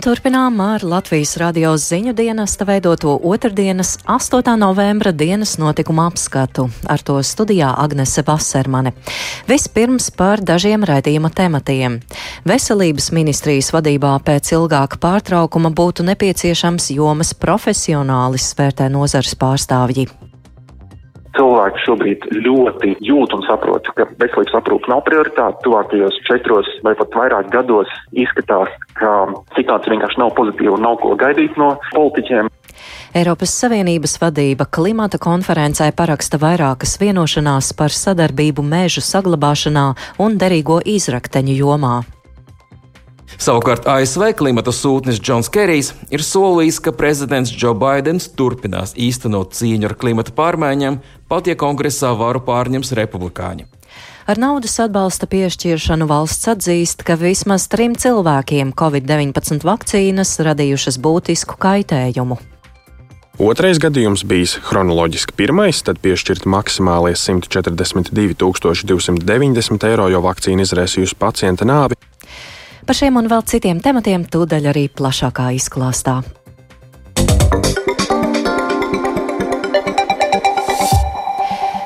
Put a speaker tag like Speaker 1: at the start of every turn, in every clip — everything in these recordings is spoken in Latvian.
Speaker 1: turpinām ar Latvijas radio ziņu dienesta veidoto otrdienas 8. novembra dienas notikumu apskatu. Ar to studijā Agnese Vasermane. Vispirms par dažiem raidījuma tematiem. Veselības ministrijas vadībā pēc ilgāka pārtraukuma būtu nepieciešams jomas profesionālis, vērtē nozars pārstāvji
Speaker 2: cilvēki šobrīd ļoti jūt un saprot, ka veselības aprūpe nav prioritāte. Tuvākajos četros vai pat vairāk gados izskatās, ka situācija vienkārši nav pozitīva un nav ko gaidīt no politiķiem.
Speaker 1: Eiropas Savienības vadība klimata konferencē paraksta vairākas vienošanās par sadarbību mēžu saglabāšanā un derīgo izrakteņu jomā.
Speaker 3: Savukārt ASV klimata sūtnis Džons Kerijs ir solījis, ka prezidents Džo Baidens turpinās īstenot cīņu ar klimata pārmaiņām, pat ja kongresā varu pārņems republikāņi.
Speaker 1: Ar naudas atbalsta piešķiršanu valsts atzīst, ka vismaz trim cilvēkiem Covid-19 vakcīnas radījušas būtisku kaitējumu.
Speaker 4: Otrais gadījums bijis chronoloģiski pirmais, tad piešķirt maksimālie 142 290 eiro, jo vakcīna izraisījusi pacienta nāvi.
Speaker 1: Par šiem un vēl citiem tematiem tūdaļ arī plašākā izklāstā.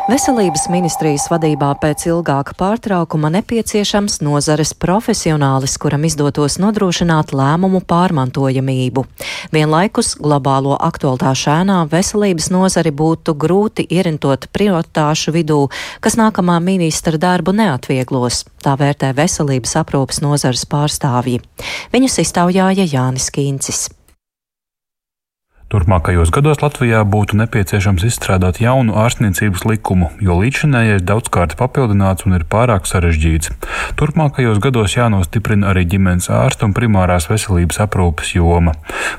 Speaker 1: Veselības ministrijas vadībā pēc ilgāka pārtraukuma nepieciešams nozares profesionālis, kuram izdotos nodrošināt lēmumu pārmantojamību. Vienlaikus globālo aktualitāšu ēnā veselības nozari būtu grūti ierintot prioritāšu vidū, kas nākamā ministra darbu neatvieglos. Tā vērtē veselības aprūpas nozares pārstāvji. Viņus iztaujāja Jānis Kīncis.
Speaker 5: Turpmākajos gados Latvijā būtu nepieciešams izstrādāt jaunu ārstniecības likumu, jo līdzinējais daudzkārt papildināts un ir pārāk sarežģīts. Turpmākajos gados jānostiprina arī ģimenes ārsta un primārās veselības aprūpes joma.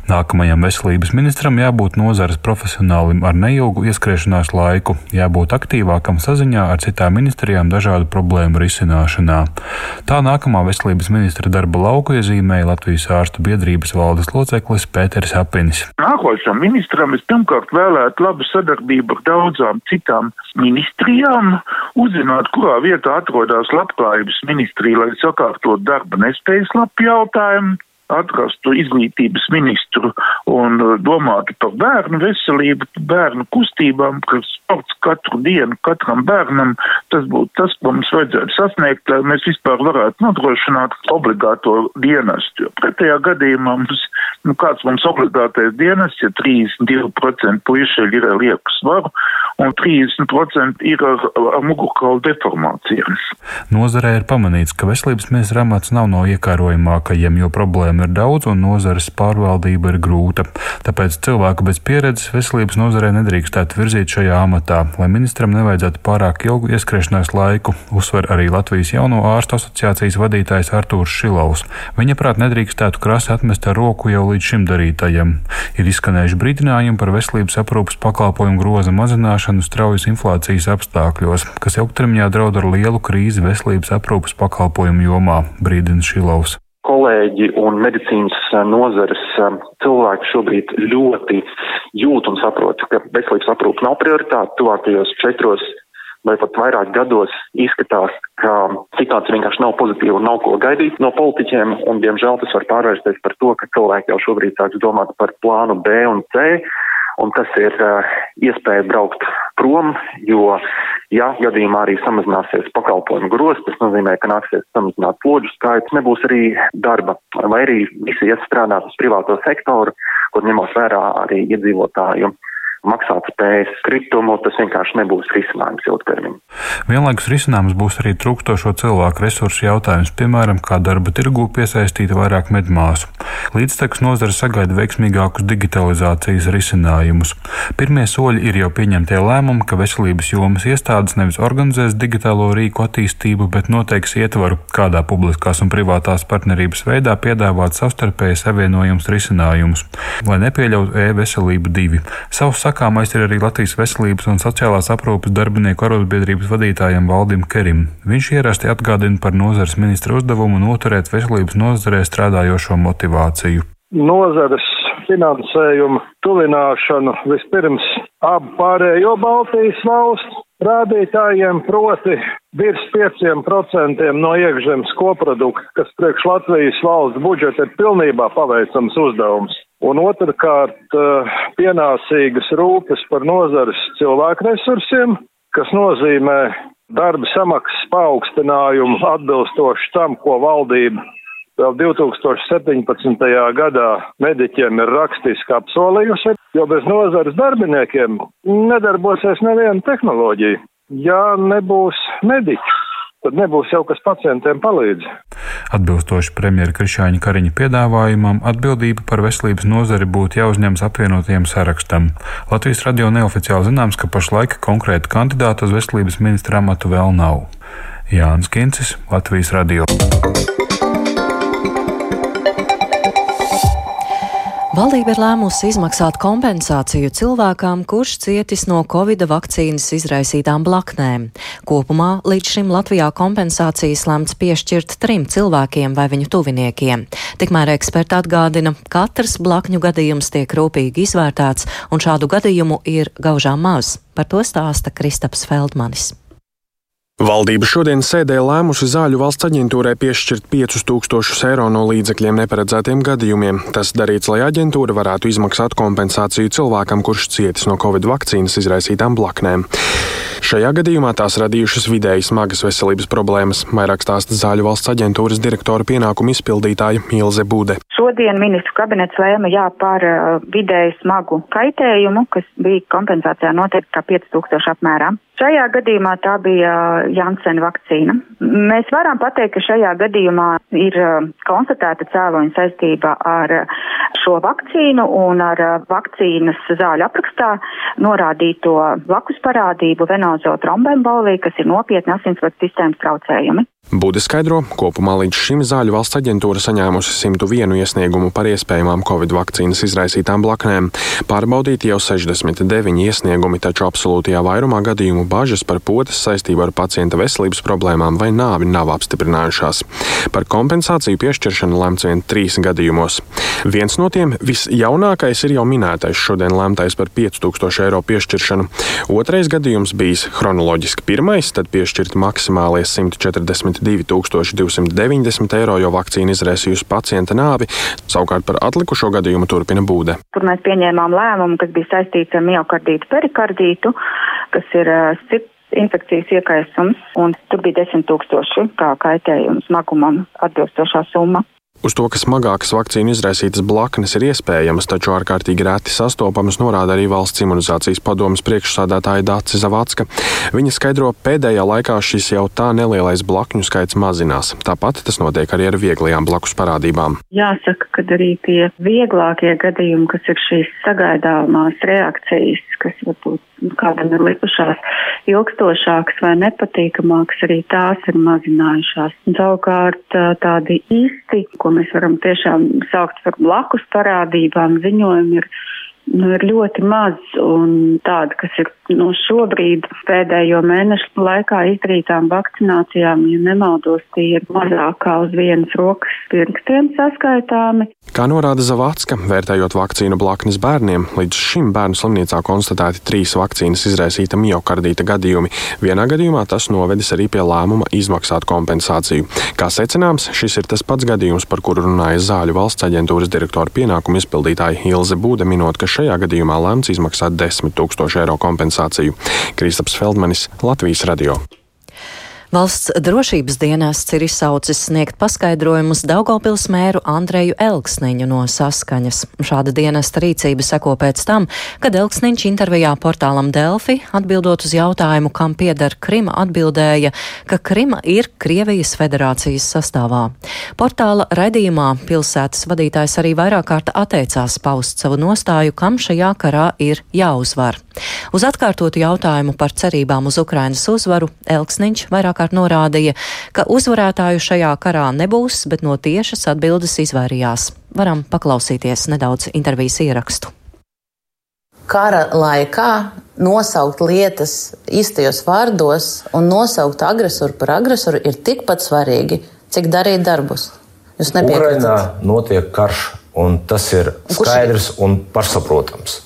Speaker 5: Nākamajam veselības ministram jābūt nozares profesionālim ar neilgu ieskriešanās laiku, jābūt aktīvākam saziņā ar citām ministrijām dažādu problēmu risināšanā. Tā nākamā veselības ministra darba lauku iezīmēja Latvijas ārstu biedrības valdes loceklis Pēters Apinis.
Speaker 6: Nākošais pašam ministram es pirmkārt vēlētu labu sadarbību ar daudzām citām ministrijām, uzzināt, kurā vietā atrodas labklājības ministrija, lai sakārtot darba nespējas lapu jautājumu, atrastu izglītības ministru un uh, domātu par bērnu veselību, bērnu kustībām, ka sports katru dienu katram bērnam, tas būtu tas, ko mums vajadzētu sasniegt, lai mēs vispār varētu nodrošināt obligāto dienestu. Jo pretējā gadījumā mums, nu kāds mums obligātais dienests, ja 32% puiši ir ar lieku svaru un 30% ir ar, ar mugurkaulu deformācijām.
Speaker 5: Nozarē ir pamanīts, ka veselības ministra amats nav no iekārojamākajiem, jo problēma Problēmu ir daudz un nozares pārvaldība ir grūta. Tāpēc cilvēku bez pieredzes veselības nozarē nedrīkstētu virzīt šajā amatā, lai ministram nevajadzētu pārāk ilgu ieskriešanās laiku, uzsver arī Latvijas jauno ārstu asociācijas vadītājs Artūrs Šilovs. Viņa prāt nedrīkstētu krasi atmest ar roku jau līdz šim darītajam. Ir izskanējuši brīdinājumi par veselības aprūpas pakalpojumu groza mazināšanu straujas inflācijas apstākļos, kas ilgtermiņā draud ar lielu krīzi veselības aprūpas pakalpojumu jomā, brīdina Šilovs
Speaker 2: kolēģi un medicīnas eh, nozares eh, cilvēki šobrīd ļoti jūt un saprot, ka veselības aprūpe nav prioritāte tuvākajos četros vai pat vairāk gados. Izskatās, ka situācija vienkārši nav pozitīva un nav ko gaidīt no politiķiem, un diemžēl tas var pārvērsties par to, ka cilvēki jau šobrīd sāks domāt par plānu B un C, un tas ir uh, iespēja braukt prom, jo Ja gadījumā arī samazināsies pakalpojumu grozs, tas nozīmē, ka nāksies samazināt plodžu skaits, nebūs arī darba, vai arī visi iet strādāt uz privāto sektoru, kur ņemot vērā arī iedzīvotāju maksātspējas kritumu, tas vienkārši nebūs risinājums ilgtermiņā.
Speaker 5: Vienlaikus risinājums būs arī trūkstošo cilvēku resursu jautājums, piemēram, kā darba tirgū piesaistīt vairāk medmāsu. Līdztekus nozara sagaida veiksmīgākus digitalizācijas risinājumus. Pirmie soļi ir jau pieņemtie lēmumi, ka veselības jomas iestādes nevis organizēs digitālo rīku attīstību, bet noteiks ietvaru, kādā publiskās un privātās partnerības veidā piedāvāt savstarpēji savienojums risinājumus, lai nepieļautu e-veselību divi. Savs sakāmais ir arī Latvijas veselības un sociālās aprūpes darbinieku arotbiedrības vadītājam Valdim Kerim. Viņš ierasti atgādina par nozares ministra uzdevumu noturēt veselības nozarē strādājošo motivāciju.
Speaker 7: Nozares finansējuma tuvināšanu vispirms abu pārējo Baltijas valstu rādītājiem, proti virs 5% no iekšzemes koprodukta, kas priekš Latvijas valsts budžeta ir pilnībā paveicams uzdevums. Un otrkārt, eh, pienācīgas rūpes par nozares cilvēku resursiem, kas nozīmē darba samaksas paaugstinājumu atbilstoši tam, ko valdība vēl 2017. gadā mediķiem ir rakstiski apsolījusi, jo bez nozares darbiniekiem nedarbosies neviena tehnoloģija. Ja nebūs mediķi, tad nebūs jau kas pacientiem palīdz.
Speaker 5: Atbilstoši premjera Krišāņa Kariņa piedāvājumam, atbildība par veselības nozari būtu jāuzņems apvienotajiem sarakstam. Latvijas radio neoficiāli zināms, ka pašlaik konkrēta kandidāta uz veselības ministra amatu vēl nav. Jānis Kincis, Latvijas radio.
Speaker 1: Valdība ir lēmusi izmaksāt kompensāciju cilvēkam, kurš cietis no Covid vakcīnas izraisītām blaknēm. Kopumā līdz šim Latvijā kompensācijas lemts piešķirt trim cilvēkiem vai viņu tuviniekiem. Tikmēr eksperti atgādina, katrs blakņu gadījums tiek rūpīgi izvērtēts, un šādu gadījumu ir gaužām maz. Par to stāsta Kristaps Feldmanis.
Speaker 4: Valdība šodien sēdē lēmusi zāļu valsts aģentūrai piešķirt 5000 eiro no līdzekļiem neparedzētiem gadījumiem. Tas darīts, lai aģentūra varētu izmaksāt kompensāciju cilvēkam, kurš cietis no covid vakcīnas izraisītām blaknēm. Šajā gadījumā tās radījušas vidēji smagas veselības problēmas, vairāk stāsta zāļu valsts aģentūras direktora pienākumu izpildītāja Ilze Bude.
Speaker 8: Šodien ministru kabinets lēma jā par vidēji smagu kaitējumu, kas bija kompensācijā noteikti kā 5000 apmērā. Šajā gadījumā tā bija Janssen vakcīna. Mēs varam pateikt, ka šajā gadījumā ir konstatēta cēloņa saistība ar šo vakcīnu un ar vakcīnas zāļu aprakstā norādīto blakus parādību venozo trombemboliju, kas ir nopietni asinsvadu sistēmas traucējumi.
Speaker 4: Bude skaidro, kopumā līdz šim zāļu valsts aģentūra saņēmusi 101 iesniegumu par iespējamām covid vakcīnas izraisītām blaknēm. Pārbaudīti jau 69 iesniegumi, taču absolūtajā vairumā gadījumu bažas par potes saistību ar pacienta veselības problēmām vai nāvi nav apstiprinājušās. Par kompensāciju piešķiršanu lemts vien trīs gadījumos. Viens no tiem, visjaunākais, ir jau minētais šodien lemtais par 5000 eiro piešķiršanu. Otrais gadījums bijis chronoloģiski pirmais, tad piešķirt maksimālie 140 2290 eiro, jo vakcīna izraisījusi pacienta nāvi. Savukārt par atlikušo gadījumu turpina būde.
Speaker 8: Tur mēs pieņēmām lēmumu, kas bija saistīts ar miocardītu perikardītu, kas ir sirds infekcijas iekaisums, un tur bija 10 tūkstoši kā kaitējums smagumam atbilstošā summa.
Speaker 4: Uz to, ka smagākas vakcīnu izraisītas blaknes ir iespējamas, taču ārkārtīgi reti sastopamas, norāda arī valsts imunizācijas padomas priekšsādātāja Dācis Zavacka. Viņa skaidro, pēdējā laikā šis jau tā nelielais blakņu skaits mazinās. Tāpat tas notiek arī ar vieglajām blakus parādībām.
Speaker 8: Jāsaka, ka arī tie vieglākie gadījumi, kas ir šīs sagaidāmās reakcijas, kas varbūt kādam ir likušās ilgstošākas vai nepatīkamākas, arī tās ir mazinājušās. Savukārt tādi īsti, ko mēs varam tiešām saukt par blakus parādībām, ziņojumi ir nu, ir ļoti maz, un tāda, kas ir nu, šobrīd pēdējo mēnešu laikā izdarītām vakcinācijām, ja nemaldos, tie ir mazāk kā uz vienas rokas pirkstiem saskaitāmi.
Speaker 4: Kā norāda Zavacka, vērtējot vakcīnu blaknes bērniem, līdz šim bērnu slimnīcā konstatēti trīs vakcīnas izraisīta miocardīta gadījumi. Vienā gadījumā tas novedis arī pie lēmuma izmaksāt kompensāciju. Kā secināms, šis ir tas pats gadījums, par kuru runāja Zāļu valsts aģentūras direktora pienākumu izpildītāja Ilze Būde, minot, ka šajā gadījumā lēmts izmaksāt 10 000 eiro kompensāciju. Kristaps Feldmanis, Latvijas radio.
Speaker 1: Valsts drošības dienests ir izsaucis sniegt paskaidrojumus Daugopils mēru Andreju Elksniņu no saskaņas. Šāda dienesta rīcība seko pēc tam, kad Elksniņš intervijā portālam Delfi atbildot uz jautājumu, kam pieder Krima, atbildēja, ka Krima ir Krievijas federācijas sastāvā. Portāla raidījumā pilsētas vadītājs arī vairāk kārt atteicās paust savu nostāju, kam šajā karā ir jāuzvar. Uz atkārtotu jautājumu par cerībām uz Ukrainas uzvaru Elksniņš vairāk kārt norādīja, ka uzvarētāju šajā karā nebūs, bet no tiešas atbildes izvairījās. Varam paklausīties nedaudz intervijas ierakstu.
Speaker 9: Kara laikā nosaukt lietas īstajos vārdos un nosaukt agresoru par agresoru ir tikpat svarīgi, cik darīt darbus. Jūs
Speaker 10: nepiekrītat? Ukrainā notiek karš, un tas ir skaidrs un pašsaprotams.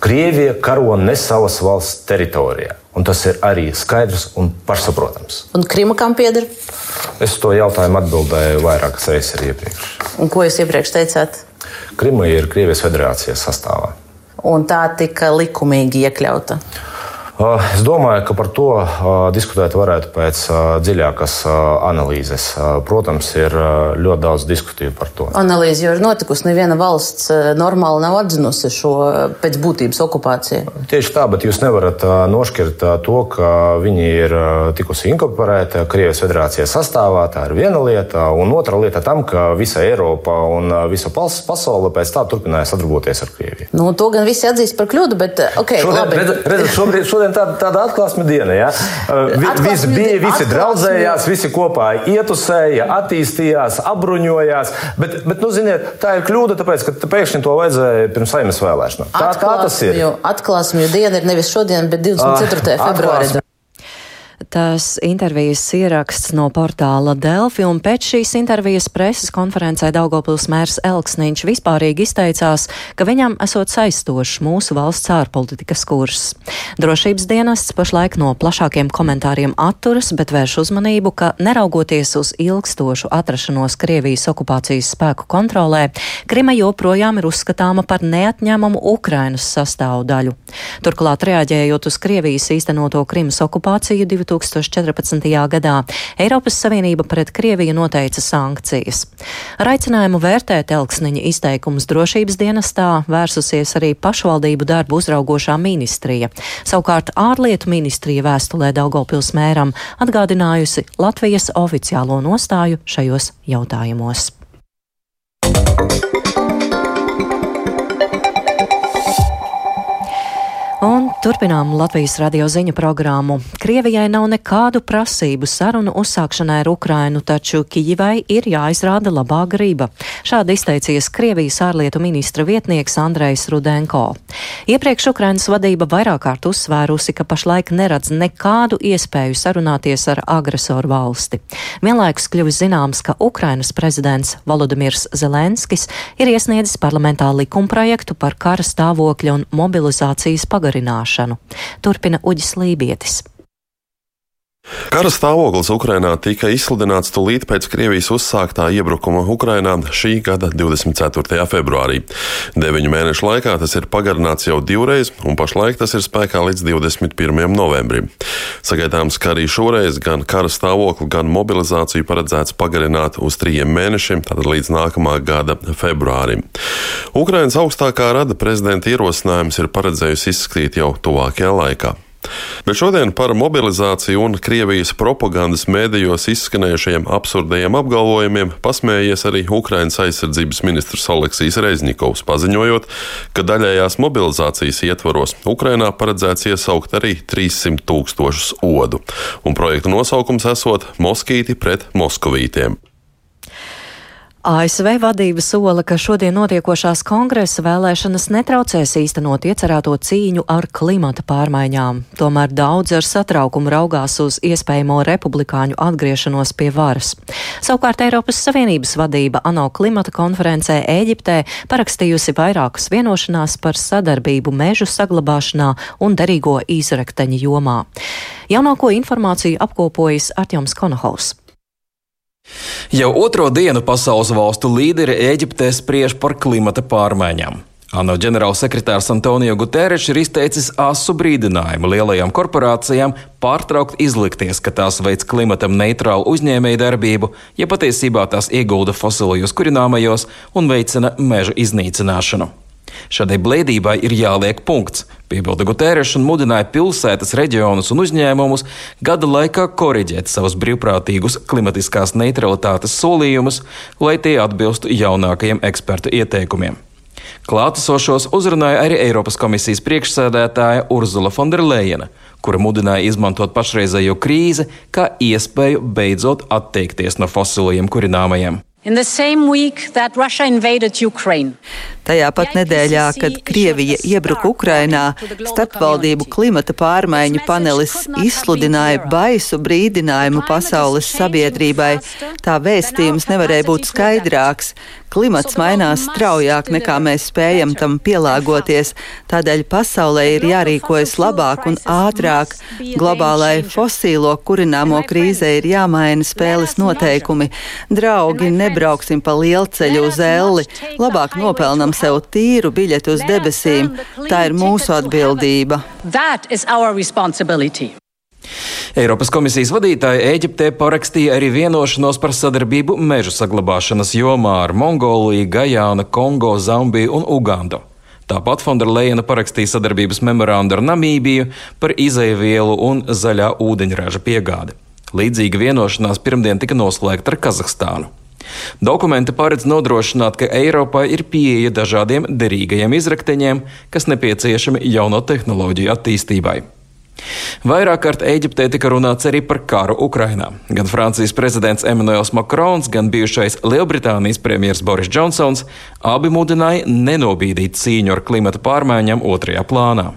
Speaker 10: Krievija karo ne savas valsts teritorijā. un tas ir arī skaidrs un pašsaprotams.
Speaker 9: Un Krima kam pieder?
Speaker 10: Es to jautājumu atbildēju vairākas reizes arī iepriekš.
Speaker 9: Un ko jūs iepriekš teicāt?
Speaker 10: Krima ir Krievijas federācijas sastāvā.
Speaker 9: Un tā tika likumīgi iekļauta.
Speaker 10: Es domāju, ka par to diskutēt varētu pēc dziļākas analīzes. Protams, ir ļoti daudz diskusiju par to.
Speaker 9: Analīze jau ir notikusi. Neviena valsts normāli nav atzinusi šo pēc būtības okupāciju.
Speaker 10: Tieši tā, bet jūs nevarat nošķirt to, ka viņi ir tikusi inkorporēti Krievijas federācijas sastāvā. Tā ir viena lieta, un otra lieta tam, ka visa Eiropa un visa pasaule pēc tā turpināja sadarboties ar Krieviju.
Speaker 9: Nu, to gan visi atzīst par kļūdu, bet okay,
Speaker 10: šodien,
Speaker 9: labi.
Speaker 10: Redz, redz, šobrīd, šodien šodien tāda, tāda atklāsme diena. Ja? Visi bija, visi draudzējās, visi kopā ietusēja, attīstījās, apbruņojās. Bet, bet nu, ziniet, tā ir kļūda, tāpēc, ka pēkšņi to vajadzēja pirms saimnes vēlēšanām. Tā, tā tas ir.
Speaker 9: Atklāsmju diena ir nevis šodien, bet 24. Ah, februārī.
Speaker 1: Tas intervijas ieraksts no portāla Delfi, un pēc šīs intervijas preses konferencē Daugopils mērs Elksniņš vispārīgi izteicās, ka viņam esot saistošs mūsu valsts ārpolitikas kurs. Drošības dienests pašlaik no plašākiem komentāriem atturas, bet vērš uzmanību, ka neraugoties uz ilgstošu atrašanos Krievijas okupācijas spēku kontrolē, Krima joprojām ir uzskatāma par neatņemamu Ukrainas sastāvdaļu. Turklāt reaģējot uz Krievijas īstenoto Krimas okupāciju 2014. gadā Eiropas Savienība pret Krieviju noteica sankcijas. Ar aicinājumu vērtēt Elksniņa izteikumus drošības dienestā vērsusies arī pašvaldību darbu uzraugošā ministrija. Savukārt ārlietu ministrija vēstulē Daugopils mēram atgādinājusi Latvijas oficiālo nostāju šajos jautājumos. Un turpinām Latvijas radio ziņu programmu. Krievijai nav nekādu prasību sarunu uzsākšanai ar Ukrainu, taču Kijivai ir jāizrāda labā grība. Šādi izteicies Krievijas ārlietu ministra vietnieks Andrejs Rudenko. Iepriekš Ukrainas vadība vairāk kārt uzsvērusi, ka pašlaik neredz nekādu iespēju sarunāties ar agresoru valsti. Vienlaikus kļuvis zināms, ka Ukrainas prezidents Volodimirs Zelenskis ir iesniedzis parlamentā likumprojektu par kara stāvokļa un mobilizācijas pagarināšanu pagarināšanu. Turpina Uģis Lībietis.
Speaker 11: Kara stāvoklis Ukrainā tika izsludināts tūlīt pēc Krievijas uzsāktā iebrukuma Ukrainā šī gada 24. februārī. Deviņu mēnešu laikā tas ir pagarināts jau divreiz, un pašlaik tas ir spēkā līdz 21. novembrim. Sagaidāms, ka arī šoreiz gan kara stāvokli, gan mobilizāciju paredzēts pagarināt uz trījiem mēnešiem, tātad līdz nākamā gada februārim. Ukrainas augstākā rada prezidenta ierosinājums ir paredzējusi izskatīt jau tuvākajā laikā. Bet šodien par mobilizāciju un Krievijas propagandas mēdījos izskanējušajiem absurdajiem apgalvojumiem pasmējies arī Ukrainas aizsardzības ministrs Aleksijs Reizņikovs, paziņojot, ka daļējās mobilizācijas ietvaros Ukrainā paredzēts iesaukt arī 300 tūkstošus odu, un projekta nosaukums esot Moskīti pret Moskovītiem.
Speaker 1: ASV vadība sola, ka šodien notiekošās kongresa vēlēšanas netraucēs īstenot iecerēto cīņu ar klimata pārmaiņām. Tomēr daudz ar satraukumu raugās uz iespējamo republikāņu atgriešanos pie varas. Savukārt Eiropas Savienības vadība ANO klimata konferencē Ēģiptē parakstījusi vairākas vienošanās par sadarbību mežu saglabāšanā un derīgo izrakteņu jomā. Jaunāko informāciju apkopojas Artjoms Konohaus.
Speaker 3: Jau otro dienu pasaules valstu līderi Eģiptē spriež par klimata pārmaiņām. ANO ģenerālsekretārs Antonio Guterres ir izteicis asu brīdinājumu lielajām korporācijām pārtraukt izlikties, ka tās veids klimatam neitrālu uzņēmēju darbību, ja patiesībā tās iegulda fosilajos kurināmajos un veicina meža iznīcināšanu. Šādai blēdībai ir jāliek punkts, piebilda Guterres un mudināja pilsētas, reģionus un uzņēmumus gada laikā koriģēt savus brīvprātīgus klimatiskās neutralitātes solījumus, lai tie atbilstu jaunākajiem ekspertu ieteikumiem. Klātesošos uzrunāja arī Eiropas komisijas priekšsēdētāja Urzula Fonderleina, kura mudināja izmantot pašreizējo krīzi kā iespēju beidzot atteikties no fosilajiem kurināmajiem.
Speaker 12: Tajā pat nedēļā, kad Krievija iebruka Ukrainā, starpvaldību klimata pārmaiņu panelis izsludināja baisu brīdinājumu pasaules sabiedrībai. Tā vēstījums nevarēja būt skaidrāks. Klimats mainās straujāk nekā mēs spējam tam pielāgoties, tādēļ pasaulē ir jārīkojas labāk un ātrāk. Globālai fosīlo kurināmo krīzē ir jāmaina spēles noteikumi. Draugi, nebrauksim pa lielceļu uz elli, labāk nopelnam sev tīru biļeti uz debesīm. Tā ir mūsu atbildība.
Speaker 3: Eiropas komisijas vadītāja Eģiptē parakstīja arī vienošanos par sadarbību mežu saglabāšanas jomā ar Mongoliju, Gajānu, Kongo, Zambiju un Ugandu. Tāpat Fonderleina parakstīja sadarbības memorandu ar Namībiju par izēvielu un zaļā ūdeņraža piegādi. Līdzīga vienošanās pirmdien tika noslēgta ar Kazahstānu. Dokumenti paredz nodrošināt, ka Eiropā ir pieeja dažādiem derīgajiem izrakteņiem, kas nepieciešami jauno tehnoloģiju attīstībai. Vairāk kārt Eģiptē tika runāts arī par karu Ukrainā. Gan Francijas prezidents Emmanuels Makrons, gan bijušais Lielbritānijas premjerministrs Boris Džonsons abi mudināja nenobīdīt cīņu ar klimata pārmaiņām otrajā plānā.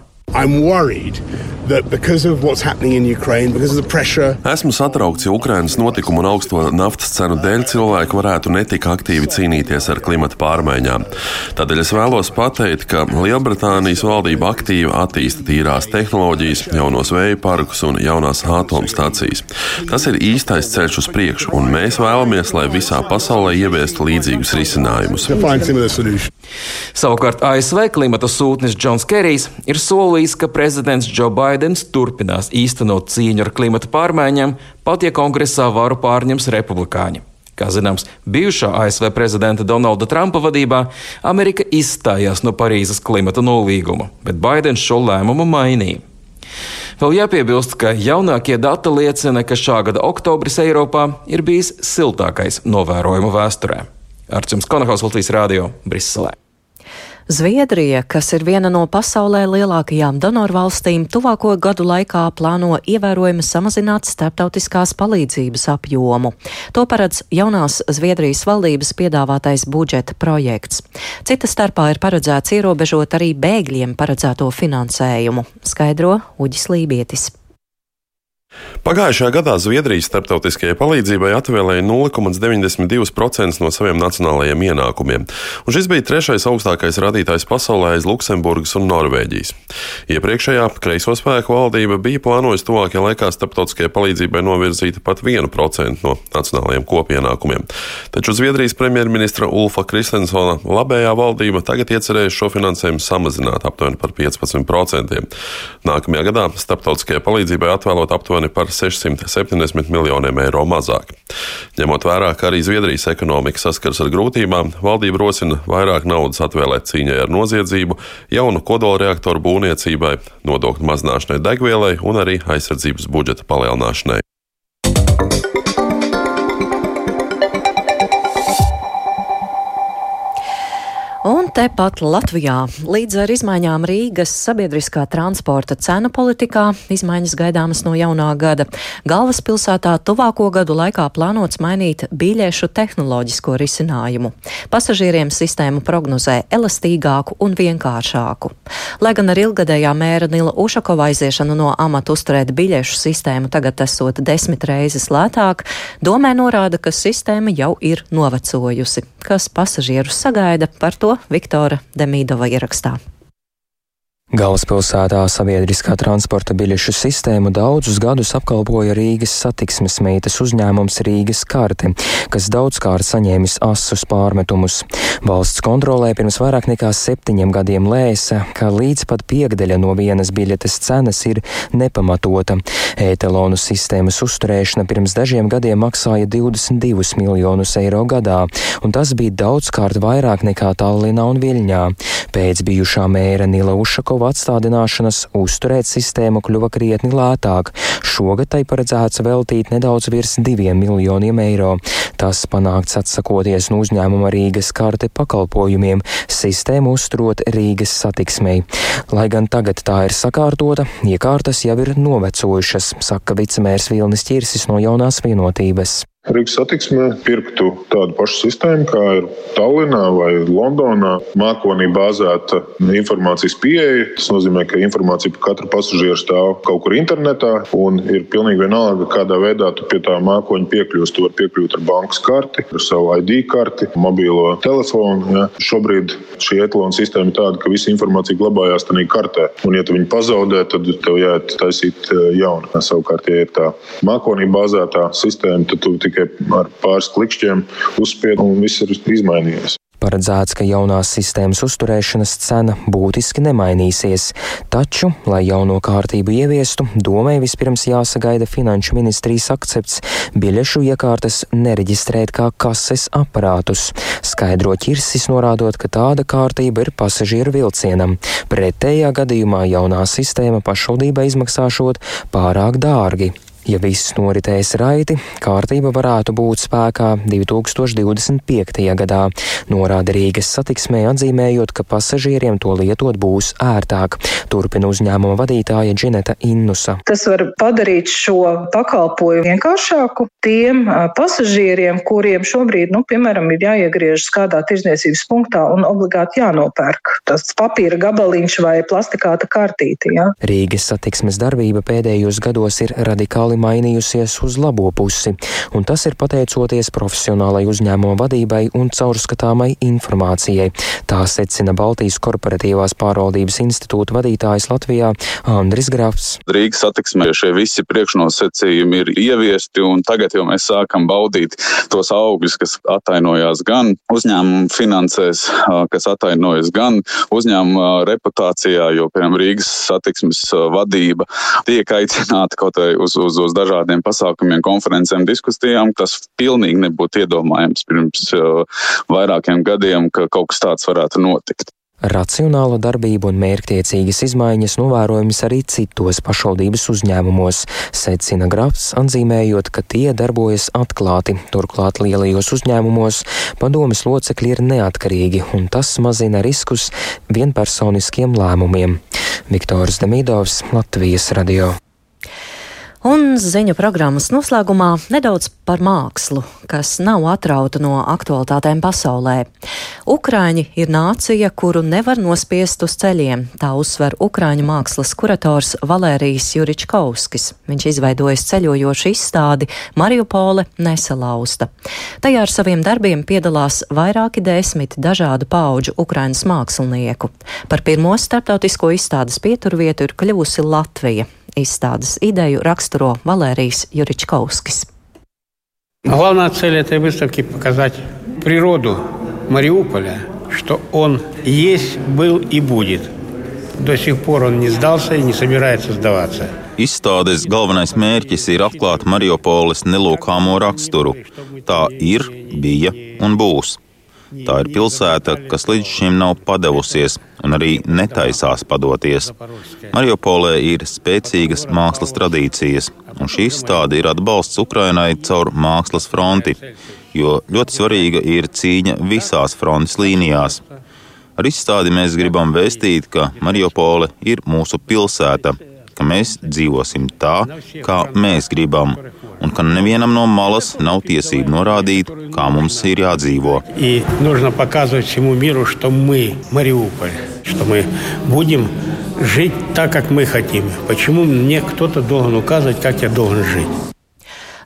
Speaker 11: Esmu satraukts, ja Ukrainas notikumu un augsto naftas cenu dēļ cilvēki varētu netik aktīvi cīnīties ar klimata pārmaiņām. Tādēļ es vēlos pateikt, ka Lielbritānijas valdība aktīvi attīsta tīrās tehnoloģijas, jaunos vēja parkus un jaunās atomstacijas. Tas ir īstais ceļš uz priekšu, un mēs vēlamies, lai visā pasaulē ieviestu līdzīgus risinājumus.
Speaker 3: Savukārt ASV klimata sūtnis Džons Kerijs ir solījis, ka prezidents Džo Baidens turpinās īstenot cīņu ar klimata pārmaiņām, pat ja kongresā varu pārņems republikāņi. Kā zināms, bijušā ASV prezidenta Donalda Trumpa vadībā Amerika izstājās no Parīzes klimata nolīguma, bet Baidens šo lēmumu mainīja. Vēl jāpiebilst, ka jaunākie dati liecina, ka šā gada oktobris Eiropā ir bijis siltākais novērojumu vēsturē. Ar jums Konahaus Latvijas Rādio Briselē.
Speaker 1: Zviedrija, kas ir viena no pasaulē lielākajām donorvalstīm, tuvāko gadu laikā plāno ievērojami samazināt starptautiskās palīdzības apjomu. To paredz jaunās Zviedrijas valdības piedāvātais budžeta projekts. Cita starpā ir paredzēts ierobežot arī bēgļiem paredzēto finansējumu, skaidro Uģis Lībietis.
Speaker 11: Pagājušajā gadā Zviedrijas starptautiskajai palīdzībai atvēlēja 0,92% no saviem nacionālajiem ienākumiem, un šis bija trešais augstākais rādītājs pasaulē aiz Luksemburgas un Norvēģijas. Iepriekšējā kreiso spēku valdība bija plānojusi tuvākajā laikā starptautiskajai palīdzībai novirzīt pat 1% no nacionālajiem kopienākumiem. Taču Zviedrijas premjerministra Ulfa Kristensona labējā valdība tagad iecerējusi šo finansējumu samazināt aptuveni par 15%. Nākamajā gadā starptautiskajai palīdzībai atvēlot aptuveni aptuveni par 670 miljoniem eiro mazāk. Ņemot vērā, ka arī Zviedrijas ekonomika saskars ar grūtībām, valdība rosina vairāk naudas atvēlēt cīņai ar noziedzību, jaunu kodolreaktoru būvniecībai, nodokļu mazināšanai degvielai un arī aizsardzības budžeta palielināšanai.
Speaker 1: Tepat Latvijā līdz ar izmaiņām Rīgas sabiedriskā transporta cenu politikā izmaiņas gaidāmas no jaunā gada. Galvaspilsētā tuvāko gadu laikā plānots mainīt biļešu tehnoloģisko risinājumu. Pasažieriem sistēmu prognozē elastīgāku un vienkāršāku. Lai gan ar ilgadējā mēra Nila Ušakova aiziešanu no amata uzturēt biļešu sistēmu tagad esot desmit reizes lētāk, domē norāda, ka sistēma jau ir novecojusi. Kas pasažierus sagaida par to? to Viktora Demīdova ierakstā.
Speaker 13: Galvaspilsētā sabiedriskā transporta biļešu sistēmu daudzus gadus apkalpoja Rīgas satiksmes meitas uzņēmums Rīgas karte, kas daudzkārt saņēmis asus pārmetumus. Valsts kontrolē pirms vairāk nekā septiņiem gadiem lēsa, ka līdz pat piekdeļa no vienas biļetes cenas ir nepamatota. Ētelonu sistēmas uzturēšana pirms dažiem gadiem maksāja 22 miljonus eiro gadā, un tas bija daudzkārt vairāk nekā Tallinā un Viļņā. Pēc bijušā mēra Nila Ušakova Krievu atstādināšanas uzturēt sistēmu kļuva krietni lētāk. Šogad tai paredzēts veltīt nedaudz virs diviem miljoniem eiro. Tas panākts atsakoties no uzņēmuma Rīgas karte pakalpojumiem, sistēmu uzturot Rīgas satiksmei. Lai gan tagad tā ir sakārtota, iekārtas jau ir novecojušas, saka vicemērs Vilnis Čirsis no jaunās vienotības.
Speaker 14: Rīgas satiksme pirktu tādu pašu sistēmu, kā ir Tallinā vai Londonā. Mākonī bāzēta informācijas pieeja. Tas nozīmē, ka informācija par katru pasažieru stāv kaut kur internetā, ir pilnīgi vienalga, kādā veidā tu pie tā mākoņa piekļūsi. Tu vari piekļūt ar bankas karti, ar savu ID karti, mobilo telefonu. Ja. Šobrīd šī etalona sistēma ir tāda, ka visa informācija glabājās tajā kartē, un ja tu viņu pazaudē, tad tev jāiet taisīt eh, jaunu. Savukārt, ja ir tā mākonī bāzētā sistēma, tad tu tikai ar pāris klikšķiem uzspied un viss ir izmainījies.
Speaker 13: Paredzēts, ka jaunās sistēmas uzturēšanas cena būtiski nemainīsies, taču, lai jauno kārtību ieviestu, domai vispirms jāsagaida finanšu ministrijas akcepts biļešu iekārtas nereģistrēt kā kases aparātus. Skaidro ķirsis norādot, ka tāda kārtība ir pasažieru vilcienam. Pretējā gadījumā jaunā sistēma pašvaldībai izmaksāšot pārāk dārgi. Ja viss noritēs raiti, kārtība varētu būt spēkā 2025. gadā, norāda Rīgas satiksmē, atzīmējot, ka pasažieriem to lietot būs ērtāk. Turpina uzņēmuma vadītāja Džineta Innusa.
Speaker 15: Tas var padarīt šo pakalpojumu vienkāršāku tiem pasažieriem, kuriem šobrīd, nu, piemēram, ir jāiegriežas kādā tirzniecības punktā un obligāti jānopērk tas papīra gabaliņš vai plastikāta kartīte. Ja?
Speaker 13: Rīgas satiksmes darbība pēdējos gados ir radikāli radikāli mainījusies uz labo pusi, un tas ir pateicoties profesionālai uzņēmuma vadībai un caurskatāmai informācijai. Tā secina Baltijas korporatīvās pārvaldības institūta vadītājs Latvijā Andris Grafs.
Speaker 16: Rīgas satiksmē šie visi priekšnosacījumi ir ieviesti, un tagad jau mēs sākam baudīt tos augļus, kas atainojās gan uzņēmumu finansēs, kas atainojas gan uzņēmuma reputācijā, jo, piemēram, Rīgas satiksmes vadība tiek aicināta kaut vai uz, uz, uz dažādiem pasākumiem, konferencēm, diskusijām, kas pilnīgi nebūtu iedomājams pirms uh, vairākiem gadiem, ka kaut kas tāds varētu notikt.
Speaker 13: Racionāla darbība un mērķtiecīgas izmaiņas novērojamas arī citos pašvaldības uzņēmumos, secina Grafs, atzīmējot, ka tie darbojas atklāti. Turklāt lielajos uzņēmumos padomas locekļi ir neatkarīgi, un tas mazina riskus vienpersoniskiem lēmumiem. Viktors Demidovs, Latvijas radio.
Speaker 1: Un ziņu programmas noslēgumā nedaudz par mākslu, kas nav atrauta no aktualitātēm pasaulē. Ukraiņi ir nācija, kuru nevar nospiest uz ceļiem, tā uzsver Ukraiņu mākslas kurators Valērijs Juričkovskis. Viņš izveidojis ceļojošu izstādi Mariupole nesalausta. Tajā ar saviem darbiem piedalās vairāki desmit dažādu pauģu Ukraiņas mākslinieku. Par pirmo starptautisko izstādes pieturvietu ir kļuvusi Latvija. Izstādes ideju raksturo Valērijas Juričkovskis.
Speaker 17: Главная цель этой выставки – показать природу Мариуполя, что он есть, был и будет. До сих пор он не сдался и не собирается сдаваться.
Speaker 18: Izstādes galvenais mērķis ir atklāt Mariupoles nelūkāmo raksturu. Tā ir, bija un būs. Tā ir pilsēta, kas līdz šim nav padevusies un arī netaisās padoties. Mariupolē ir spēcīgas mākslas tradīcijas, un šī izstāde ir atbalsts Ukrainai caur mākslas fronti, jo ļoti svarīga ir cīņa visās frontes līnijās. Ar izstādi mēs gribam vēstīt, ka Mariupole ir mūsu pilsēta, ka mēs dzīvosim tā, kā mēs gribam, un ka nevienam no malas nav tiesību norādīt, kā mums ir jādzīvo.
Speaker 17: Жить так, как мы хотим. Почему мне кто-то должен указывать, как я должен жить?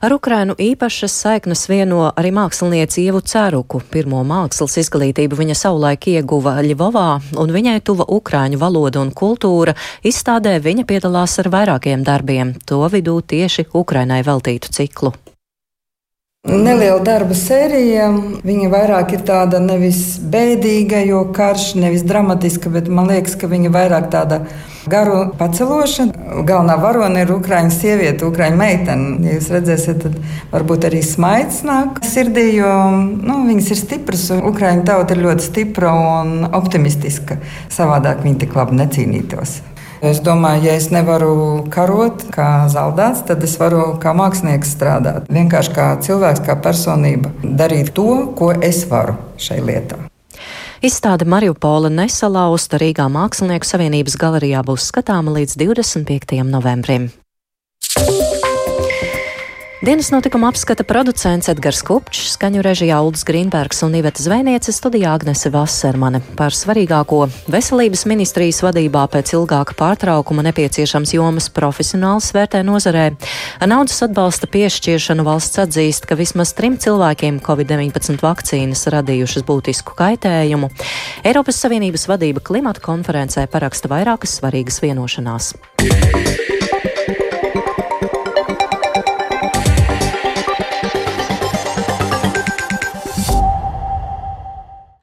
Speaker 1: Ar Ukrainu īpašas saiknes vieno arī mākslinieci Ievu Cēruku. Pirmo mākslas izglītību viņa savulaik ieguva Ļivovā, un viņai tuva Ukraiņu valoda un kultūra. Izstādē viņa piedalās ar vairākiem darbiem, to vidū tieši Ukrainai veltītu ciklu.
Speaker 19: Neliela darba sērija. Viņa vairāk ir tāda nevis bēdīga, jo karš, nevis dramatiska, bet man liekas, ka viņa vairāk tāda garu paceloša. Galvenā varone ir Ukrāņu sieviete, Ukrāņu meitene. Ja jūs redzēsiet, tad varbūt arī smaids nāk sirdī, jo nu, viņas ir stipras. Ukrāņu tauta ir ļoti stipra un optimistiska. Savādāk viņi tik labi necīnītos. Es domāju, ja es nevaru karot kā zaudēts, tad es varu kā mākslinieks strādāt. Vienkārši kā cilvēks, kā personība, darīt to, ko es varu šai lietā.
Speaker 1: Izstāde Mariupola nesalausta Rīgā Mākslinieku savienības galerijā būs skatāma līdz 25. novembrim. Dienas notikuma apskata producents Edgars Kupčs, skaņu režijā Uldis Grīnbergs un Iveta Zvejniece studijā Agnese Vassermane. Par svarīgāko veselības ministrijas vadībā pēc ilgāka pārtraukuma nepieciešams jomas profesionāls vērtē nozarē. Ar naudas atbalsta piešķiršanu valsts atzīst, ka vismaz trim cilvēkiem Covid-19 vakcīnas radījušas būtisku kaitējumu. Eiropas Savienības vadība klimata konferencē paraksta vairākas svarīgas vienošanās.